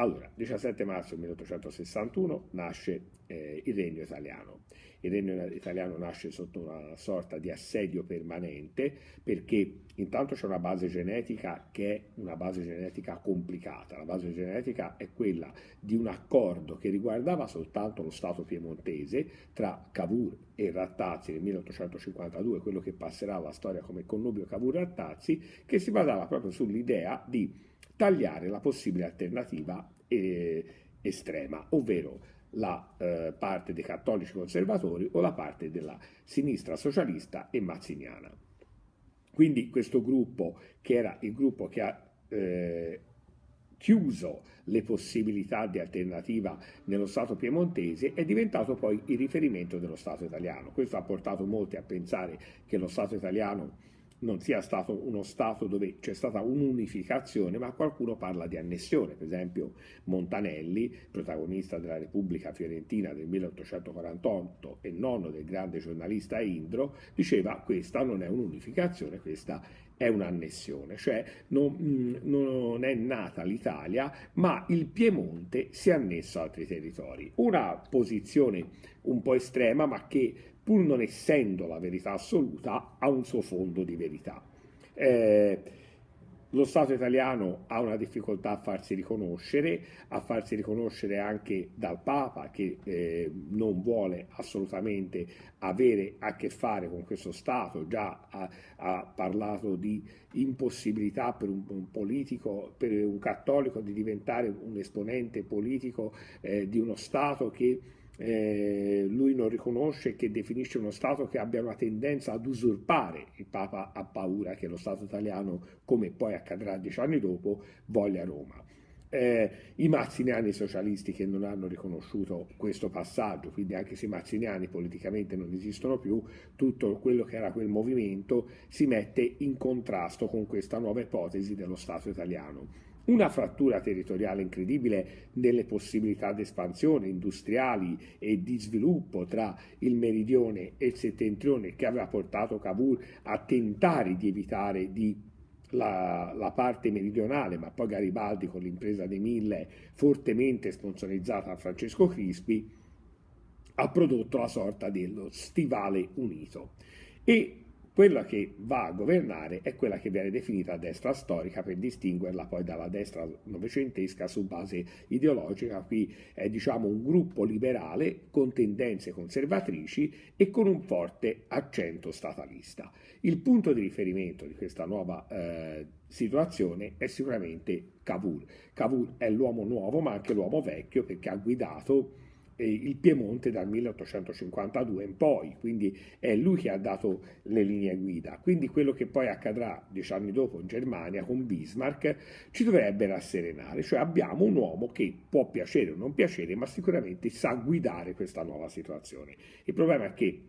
Allora, 17 marzo 1861 nasce eh, il Regno Italiano. Il Regno Italiano nasce sotto una sorta di assedio permanente perché intanto c'è una base genetica che è una base genetica complicata. La base genetica è quella di un accordo che riguardava soltanto lo Stato piemontese tra Cavour e Rattazzi nel 1852, quello che passerà alla storia come connubio Cavour-Rattazzi, che si basava proprio sull'idea di tagliare la possibile alternativa eh, estrema, ovvero la eh, parte dei cattolici conservatori o la parte della sinistra socialista e mazziniana. Quindi questo gruppo, che era il gruppo che ha eh, chiuso le possibilità di alternativa nello Stato piemontese, è diventato poi il riferimento dello Stato italiano. Questo ha portato molti a pensare che lo Stato italiano non sia stato uno Stato dove c'è stata un'unificazione, ma qualcuno parla di annessione. Per esempio Montanelli, protagonista della Repubblica Fiorentina del 1848 e nonno del grande giornalista Indro, diceva questa non è un'unificazione, questa è un'annessione, cioè non, mm, non, è nata l'Italia, ma il Piemonte si è annesso a altri territori. Una posizione un po' estrema, ma che pur non essendo la verità assoluta, ha un suo fondo di verità. Eh, lo Stato italiano ha una difficoltà a farsi riconoscere, a farsi riconoscere anche dal Papa che eh, non vuole assolutamente avere a che fare con questo Stato, già ha, ha parlato di impossibilità per un, un, politico, per un cattolico di diventare un esponente politico eh, di uno Stato che eh, lui non riconosce che definisce uno Stato che abbia una tendenza ad usurpare. Il Papa ha paura che lo Stato italiano, come poi accadrà dieci anni dopo, voglia Roma. Eh, I mazziniani socialisti che non hanno riconosciuto questo passaggio, quindi anche se i mazziniani politicamente non esistono più, tutto quello che era quel movimento si mette in contrasto con questa nuova ipotesi dello Stato italiano una frattura territoriale incredibile nelle possibilità di espansione industriali e di sviluppo tra il meridione e il settentrione che aveva portato Cavour a tentare di evitare di la, la, parte meridionale, ma poi Garibaldi con l'impresa dei Mille, fortemente sponsorizzata da Francesco Crispi, ha prodotto la sorta dello stivale unito. E quella che va a governare è quella che viene definita destra storica per distinguerla poi dalla destra novecentesca su base ideologica. Qui è diciamo un gruppo liberale con tendenze conservatrici e con un forte accento statalista. Il punto di riferimento di questa nuova eh, situazione è sicuramente Cavour. Cavour è l'uomo nuovo ma anche l'uomo vecchio perché ha guidato il Piemonte dal 1852 in poi, quindi è lui che ha dato le linee guida. Quindi quello che poi accadrà dieci anni dopo in Germania con Bismarck ci dovrebbe rasserenare, cioè abbiamo un uomo che può piacere o non piacere, ma sicuramente sa guidare questa nuova situazione. Il problema è che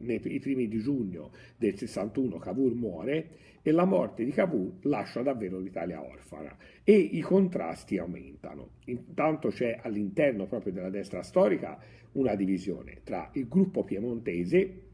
nei primi di giugno del 61 Cavour muore e la morte di Cavour lascia davvero l'Italia orfana e i contrasti aumentano. Intanto c'è all'interno proprio della destra storica una divisione tra il gruppo piemontese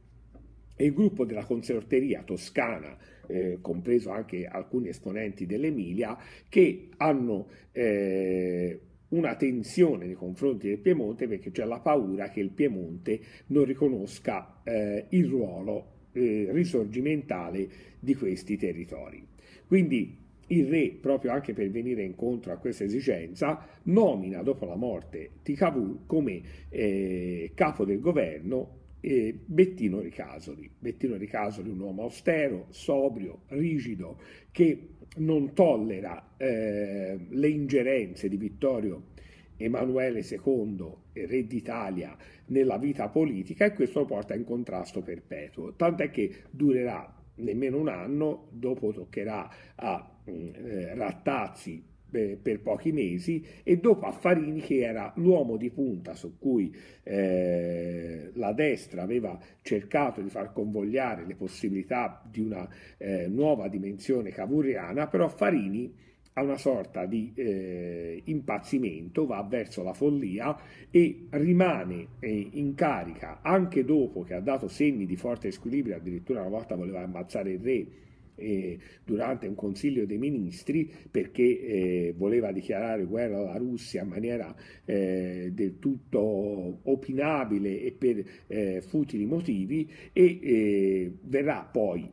e il gruppo della consorteria toscana, eh, compreso anche alcuni esponenti dell'Emilia, che hanno eh, una tensione nei confronti del Piemonte perché c'è la paura che il Piemonte non riconosca eh, il ruolo eh, risorgimentale di questi territori. Quindi il re, proprio anche per venire incontro a questa esigenza, nomina dopo la morte di Cavour come eh, capo del governo eh, Bettino Ricasoli. Bettino Ricasoli, un uomo austero, sobrio, rigido, che non tollera eh, le ingerenze di Vittorio Emanuele II, re d'Italia, nella vita politica e questo lo porta in contrasto perpetuo, tant'è che durerà nemmeno un anno, dopo toccherà a mm, eh, Rattazzi eh, per pochi mesi e dopo a Farini che era l'uomo di punta su cui eh, la destra aveva cercato di far convogliare le possibilità di una eh, nuova dimensione cavuriana, però Farini ha una sorta di eh, impazzimento, va verso la follia e rimane eh, in carica anche dopo che ha dato segni di forte squilibrio, addirittura una volta voleva ammazzare il re eh, durante un consiglio dei ministri perché eh, voleva dichiarare guerra alla Russia in maniera eh, del tutto opinabile e per eh, futili motivi e eh, verrà poi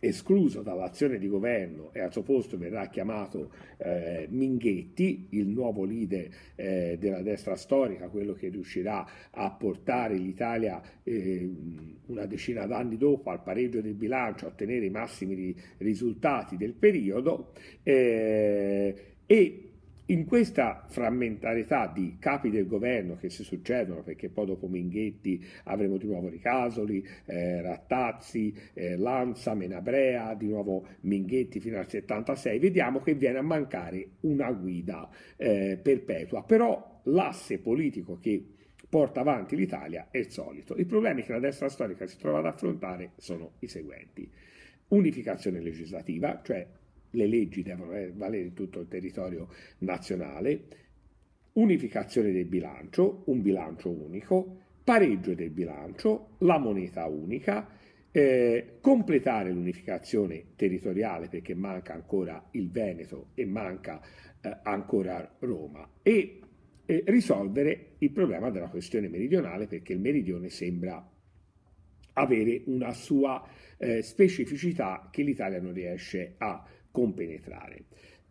escluso dall'azione di governo e al suo posto verrà chiamato eh, Minghetti, il nuovo leader eh, della destra storica, quello che riuscirà a portare l'Italia eh, una decina d'anni dopo al pareggio del bilancio, a ottenere i massimi risultati del periodo eh, e in questa frammentarietà di capi del governo che si succedono, perché poi dopo Minghetti avremo di nuovo Ricasoli, eh, Rattazzi, eh, Lanza, Menabrea, di nuovo Minghetti fino al 76, vediamo che viene a mancare una guida eh, perpetua. Però l'asse politico che porta avanti l'Italia è il solito. I problemi che la destra storica si trova ad affrontare sono i seguenti. Unificazione legislativa, cioè le leggi devono valere in tutto il territorio nazionale, unificazione del bilancio, un bilancio unico, pareggio del bilancio, la moneta unica, eh, completare l'unificazione territoriale perché manca ancora il Veneto e manca eh, ancora Roma e eh, risolvere il problema della questione meridionale perché il meridione sembra avere una sua eh, specificità che l'Italia non riesce a compenetrare.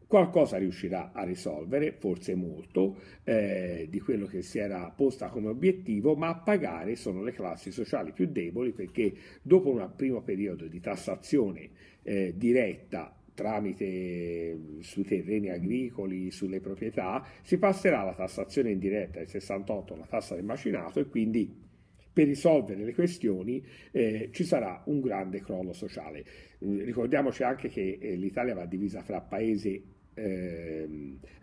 Qualcosa riuscirà a risolvere, forse molto, eh, di quello che si era posta come obiettivo, ma a pagare sono le classi sociali più deboli perché dopo un primo periodo di tassazione eh, diretta tramite sui terreni agricoli, sulle proprietà, si passerà alla tassazione indiretta del 68, la tassa del macinato e quindi per risolvere le questioni eh, ci sarà un grande crollo sociale. Mm, ricordiamoci anche che eh, l'Italia va divisa fra paese eh,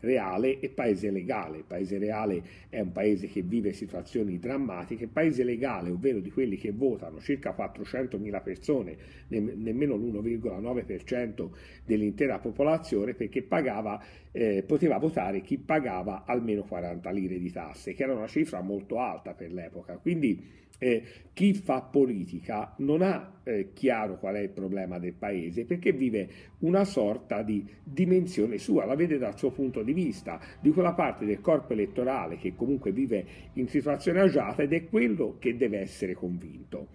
reale e paese legale. Paese reale è un paese che vive situazioni drammatiche, paese legale, ovvero di quelli che votano circa 400.000 persone, ne- nemmeno l'1,9% dell'intera popolazione, perché pagava, eh, poteva votare chi pagava almeno 40 lire di tasse, che era una cifra molto alta per l'epoca. Quindi eh, chi fa politica non ha eh, chiaro qual è il problema del paese perché vive una sorta di dimensione sua, la vede dal suo punto di vista, di quella parte del corpo elettorale che comunque vive in situazione agiata ed è quello che deve essere convinto.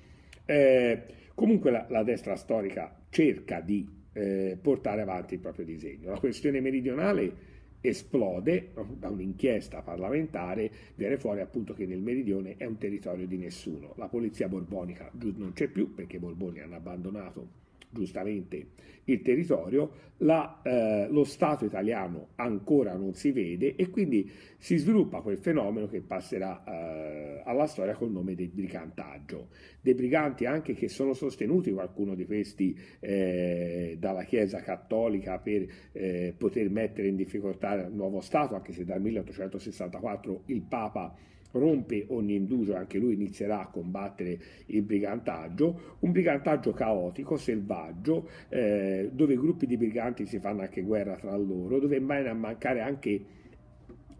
Eh, comunque la, la, destra storica cerca di eh, portare avanti il proprio disegno. La questione meridionale esplode da un'inchiesta parlamentare, viene fuori appunto che nel meridione è un territorio di nessuno. La polizia borbonica non c'è più perché i Borboni hanno abbandonato giustamente il territorio, la, eh, lo Stato italiano ancora non si vede e quindi si sviluppa quel fenomeno che passerà eh, alla storia col nome del brigantaggio. Dei briganti anche che sono sostenuti, qualcuno di questi, eh, dalla Chiesa cattolica per eh, poter mettere in difficoltà il nuovo Stato, anche se dal 1864 il Papa rompe ogni indugio, anche lui inizierà a combattere il brigantaggio, un brigantaggio caotico, selvaggio, eh, dove gruppi di briganti si fanno anche guerra tra loro, dove viene a mancare anche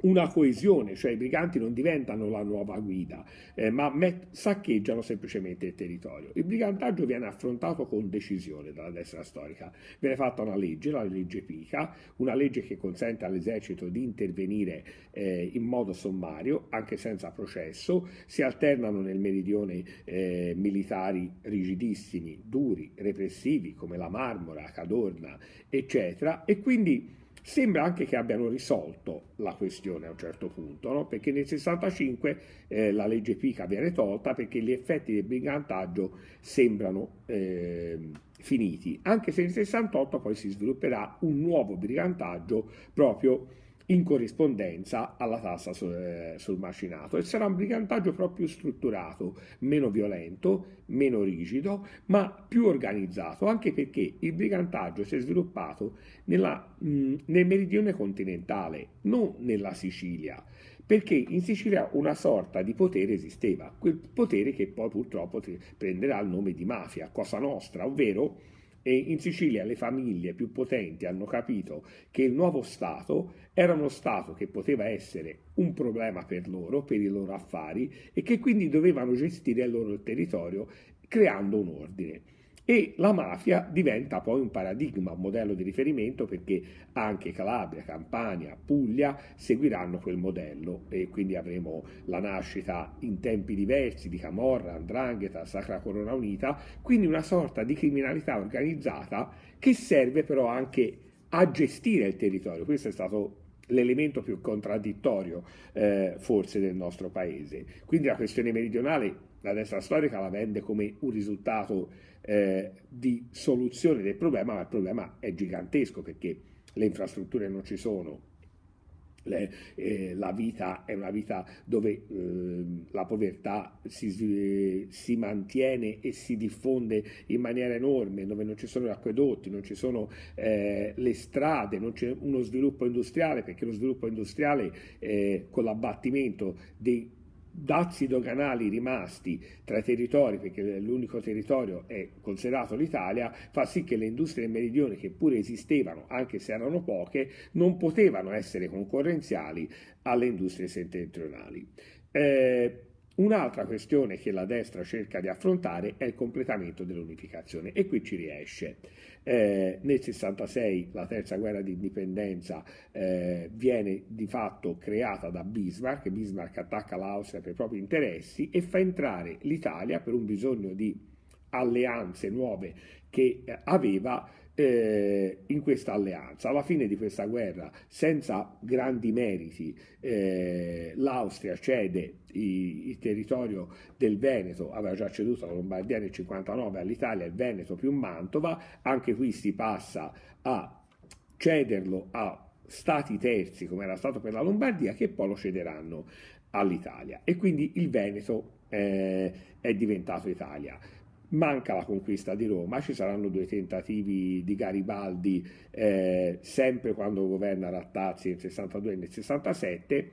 una coesione, cioè i briganti non diventano la nuova guida, eh, ma met- saccheggiano semplicemente il territorio. Il brigantaggio viene affrontato con decisione dalla destra storica. Viene fatta una legge, la legge Pica, una legge che consente all'esercito di intervenire eh, in modo sommario, anche senza processo. Si alternano nel meridione eh, militari rigidissimi, duri, repressivi, come la Marmora, Cadorna, eccetera, e quindi Sembra anche che abbiano risolto la questione a un certo punto, no? perché nel 65 eh, la legge Pica viene tolta perché gli effetti del brigantaggio sembrano eh, finiti, anche se nel 68 poi si svilupperà un nuovo brigantaggio proprio in corrispondenza alla tassa sul, eh, sul, macinato e sarà un brigantaggio proprio strutturato, meno violento, meno rigido, ma più organizzato, anche perché il brigantaggio si è sviluppato nella, mh, nel meridione continentale, non nella Sicilia perché in Sicilia una sorta di potere esisteva, quel potere che poi purtroppo prenderà il nome di mafia, Cosa Nostra, ovvero e in Sicilia le famiglie più potenti hanno capito che il nuovo Stato era uno Stato che poteva essere un problema per loro, per i loro affari e che quindi dovevano gestire il loro territorio creando un ordine. E la mafia diventa poi un paradigma, un modello di riferimento perché anche Calabria, Campania, Puglia seguiranno quel modello e quindi avremo la nascita in tempi diversi di Camorra, Andrangheta, Sacra Corona Unita, quindi una sorta di criminalità organizzata che serve però anche a gestire il territorio. Questo è stato l'elemento più contraddittorio eh, forse del nostro paese. Quindi la questione meridionale la destra storica la vende come un risultato eh, di soluzione del problema, ma il problema è gigantesco perché le infrastrutture non ci sono, le, eh, la vita è una vita dove eh, la povertà si, si, mantiene e si diffonde in maniera enorme, dove non ci sono gli acquedotti, non ci sono eh, le strade, non c'è uno sviluppo industriale, perché lo sviluppo industriale eh, con l'abbattimento dei dazi doganali rimasti tra i territori, perché l'unico territorio è considerato l'Italia, fa sì che le industrie del meridione, che pure esistevano, anche se erano poche, non potevano essere concorrenziali alle industrie settentrionali. Eh, Un'altra questione che la destra cerca di affrontare è il completamento dell'unificazione e qui ci riesce. Eh, nel 66 la terza guerra di indipendenza eh, viene di fatto creata da Bismarck, Bismarck attacca l'Austria per i propri interessi e fa entrare l'Italia per un bisogno di alleanze nuove che eh, aveva eh, in questa alleanza. Alla fine di questa guerra, senza grandi meriti, eh, l'Austria cede il, territorio del Veneto, aveva già ceduto la Lombardia nel 59 all'Italia, il Veneto più Mantova, anche qui si passa a cederlo a stati terzi come era stato per la Lombardia che poi lo cederanno all'Italia e quindi il Veneto eh, è diventato Italia. Manca la conquista di Roma, ci saranno due tentativi di Garibaldi, eh, sempre quando governa Rattazzi nel 62 e nel 67.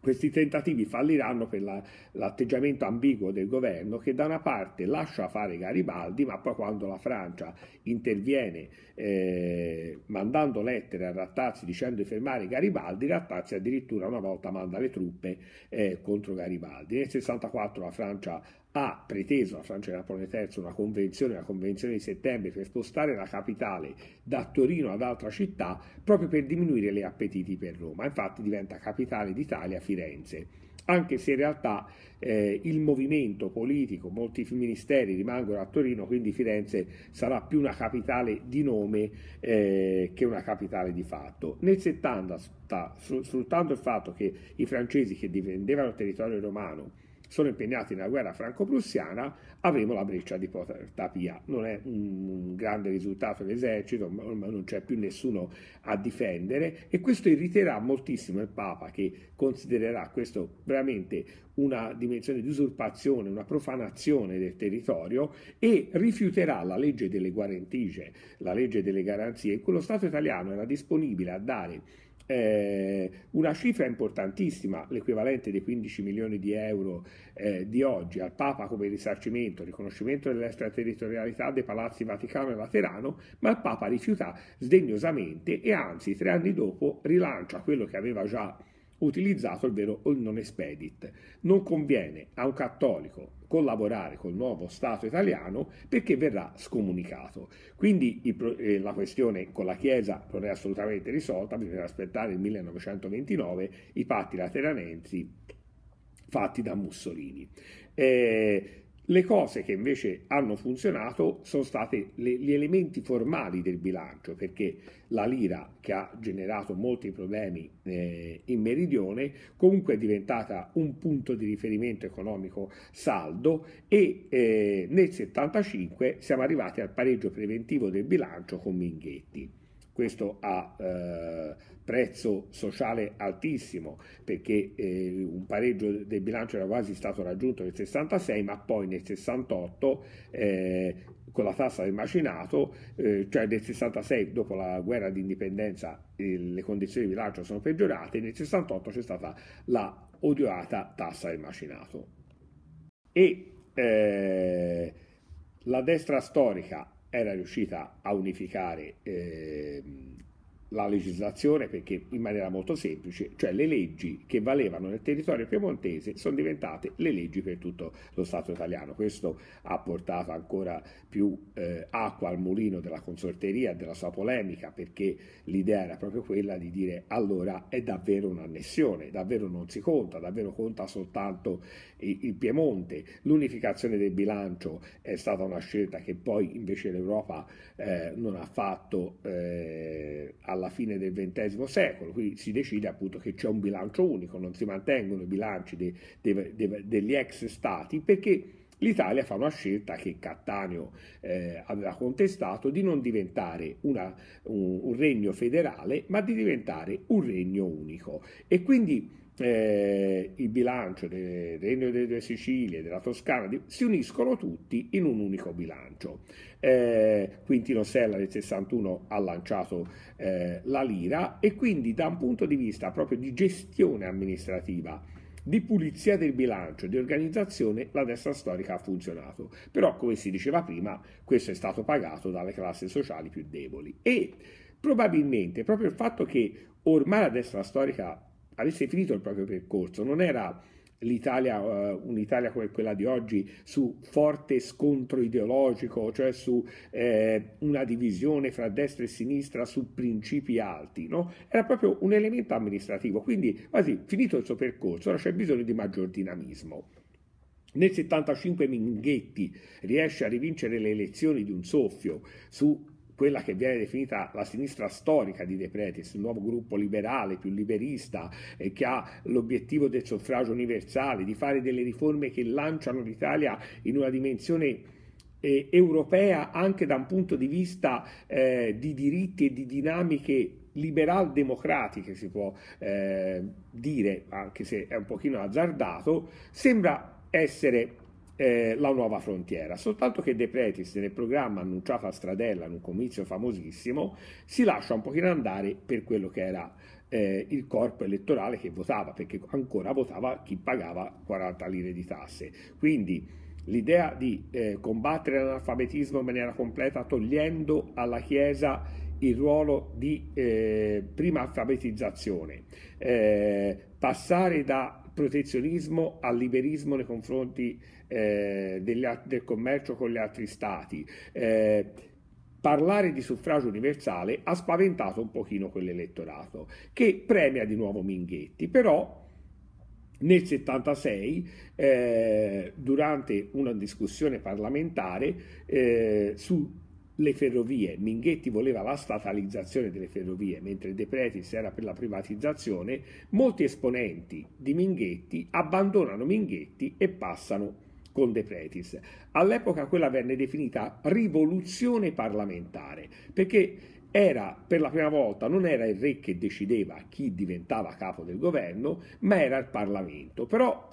Questi tentativi falliranno per la, l'atteggiamento ambiguo del governo che da una parte lascia fare Garibaldi, ma poi quando la Francia interviene eh, mandando lettere a Rattazzi dicendo di fermare Garibaldi, Rattazzi addirittura una volta manda le truppe eh, contro Garibaldi. Nel 64 la Francia ha preteso la Francia di Napoleone III una convenzione, la convenzione di settembre, per spostare la capitale da Torino ad altra città proprio per diminuire gli appetiti per Roma. Infatti diventa capitale d'Italia Firenze, anche se in realtà eh, il movimento politico, molti ministeri rimangono a Torino, quindi Firenze sarà più una capitale di nome eh, che una capitale di fatto. Nel 70, sta, sfruttando il fatto che i francesi che difendevano il territorio romano sono impegnati nella guerra franco-prussiana, avremo la breccia di Porta Pia. Non è un grande risultato dell'esercito, ma non c'è più nessuno a difendere e questo irriterà moltissimo il Papa che considererà questo veramente una dimensione di usurpazione, una profanazione del territorio e rifiuterà la legge delle guarentigie, la legge delle garanzie. In quello Stato italiano era disponibile a dare eh, una cifra importantissima, l'equivalente dei 15 milioni di euro eh, di oggi al Papa come risarcimento, riconoscimento dell'extraterritorialità dei palazzi Vaticano e Laterano, ma il Papa rifiuta sdegnosamente e anzi tre anni dopo rilancia quello che aveva già utilizzato il vero non expedit. Non conviene a un cattolico collaborare col nuovo Stato italiano perché verrà scomunicato. Quindi il, eh, la questione con la Chiesa non è assolutamente risolta, bisogna aspettare il 1929 i patti lateranensi fatti da Mussolini. Eh, le cose che invece hanno funzionato sono stati gli elementi formali del bilancio, perché la lira, che ha generato molti problemi eh, in meridione, comunque è diventata un punto di riferimento economico saldo e eh, nel 1975 siamo arrivati al pareggio preventivo del bilancio con Minghetti. Questo ha eh, prezzo sociale altissimo perché eh, un pareggio del bilancio era quasi stato raggiunto nel 66 ma poi nel 68 eh, con la tassa del macinato, eh, cioè nel 66 dopo la guerra di indipendenza le condizioni di bilancio sono peggiorate, nel 68 c'è stata la odiata tassa del macinato. E eh, la destra storica era riuscita a unificare eh, la legislazione perché in maniera molto semplice, cioè le leggi che valevano nel territorio piemontese sono diventate le leggi per tutto lo Stato italiano. Questo ha portato ancora più eh, acqua al mulino della consorteria e della sua polemica perché l'idea era proprio quella di dire allora è davvero un'annessione, davvero non si conta, davvero conta soltanto il, Piemonte. L'unificazione del bilancio è stata una scelta che poi invece l'Europa eh, non ha fatto eh, alla fine del XX secolo, qui si decide appunto che c'è un bilancio unico, non si mantengono i bilanci de, de, de, degli ex stati perché l'Italia fa una scelta che Cattaneo eh, aveva contestato di non diventare una, un, un, regno federale, ma di diventare un regno unico. E quindi eh, il bilancio del Regno delle Due Sicilie, della Toscana, di, si uniscono tutti in un unico bilancio. Eh, Quintino Sella nel 61 ha lanciato eh, la lira e quindi da un punto di vista proprio di gestione amministrativa di pulizia del bilancio, di organizzazione, la destra storica ha funzionato. Però, come si diceva prima, questo è stato pagato dalle classi sociali più deboli. E probabilmente proprio il fatto che ormai la destra storica avesse finito il proprio percorso, non era l'Italia, uh, un'Italia come quella di oggi, su forte scontro ideologico, cioè su eh, una divisione fra destra e sinistra su principi alti, no? Era proprio un elemento amministrativo, quindi quasi finito il suo percorso, ora c'è bisogno di maggior dinamismo. Nel 75 Minghetti riesce a rivincere le elezioni di un soffio su quella che viene definita la sinistra storica di De Pretis, un nuovo gruppo liberale, più liberista, eh, che ha l'obiettivo del suffragio universale, di fare delle riforme che lanciano l'Italia in una dimensione eh, europea anche da un punto di vista eh, di diritti e di dinamiche liberal-democratiche, si può eh, dire, anche se è un pochino azzardato, sembra essere eh, la nuova frontiera. Soltanto che De Pretis nel programma annunciato a Stradella in un comizio famosissimo si lascia un pochino andare per quello che era eh, il corpo elettorale che votava, perché ancora votava chi pagava 40 lire di tasse. Quindi l'idea di eh, combattere l'analfabetismo in maniera completa togliendo alla Chiesa il ruolo di eh, prima alfabetizzazione, eh, passare da protezionismo al liberismo nei confronti eh, degli, del commercio con gli altri stati. Eh, parlare di suffragio universale ha spaventato un pochino quell'elettorato che premia di nuovo Minghetti, però nel 76, eh, durante una discussione parlamentare eh, su le ferrovie. Minghetti voleva la statalizzazione delle ferrovie, mentre De Pretis era per la privatizzazione. Molti esponenti di Minghetti abbandonano Minghetti e passano con De Pretis. All'epoca quella venne definita rivoluzione parlamentare, perché era per la prima volta non era il re che decideva chi diventava capo del governo, ma era il Parlamento. Però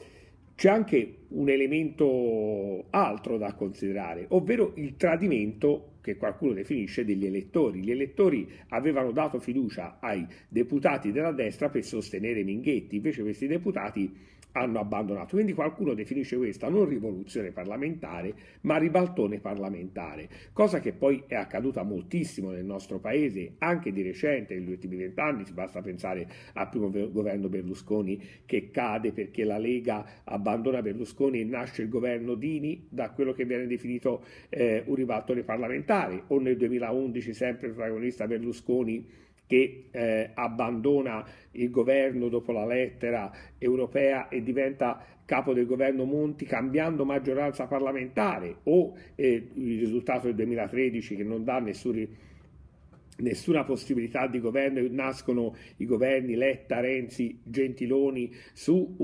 c'è anche un elemento altro da considerare, ovvero il tradimento che qualcuno definisce degli elettori. Gli elettori avevano dato fiducia ai deputati della destra per sostenere Minghetti, invece questi deputati hanno abbandonato. Quindi qualcuno definisce questa non rivoluzione parlamentare, ma ribaltone parlamentare, cosa che poi è accaduta moltissimo nel nostro paese, anche di recente, negli ultimi vent'anni, si basta pensare al primo governo Berlusconi che cade perché la Lega abbandona Berlusconi e nasce il governo Dini da quello che viene definito eh, un ribaltone parlamentare, o nel 2011 sempre il protagonista Berlusconi che eh, abbandona il governo dopo la lettera europea e diventa capo del governo Monti cambiando maggioranza parlamentare o eh, il risultato del 2013 che non dà nessun, nessuna possibilità di governo nascono i governi Letta, Renzi, Gentiloni su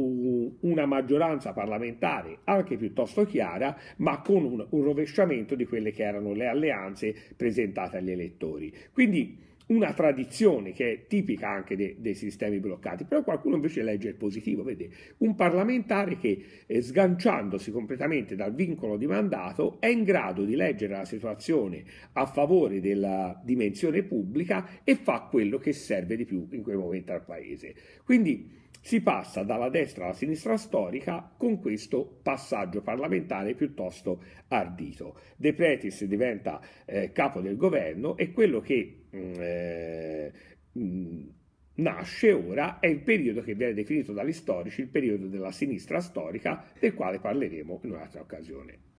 una maggioranza parlamentare anche piuttosto chiara ma con un, un rovesciamento di quelle che erano le alleanze presentate agli elettori. Quindi una tradizione che è tipica anche de, dei sistemi bloccati, però qualcuno invece legge il positivo, vede un parlamentare che eh, sganciandosi completamente dal vincolo di mandato è in grado di leggere la situazione a favore della dimensione pubblica e fa quello che serve di più in quel momento al paese. Quindi si passa dalla destra alla sinistra storica con questo passaggio parlamentare piuttosto ardito. De Pretis diventa eh, capo del governo e quello che mm, eh, mh, nasce ora è il periodo che viene definito dagli storici il periodo della sinistra storica, del quale parleremo in un'altra occasione.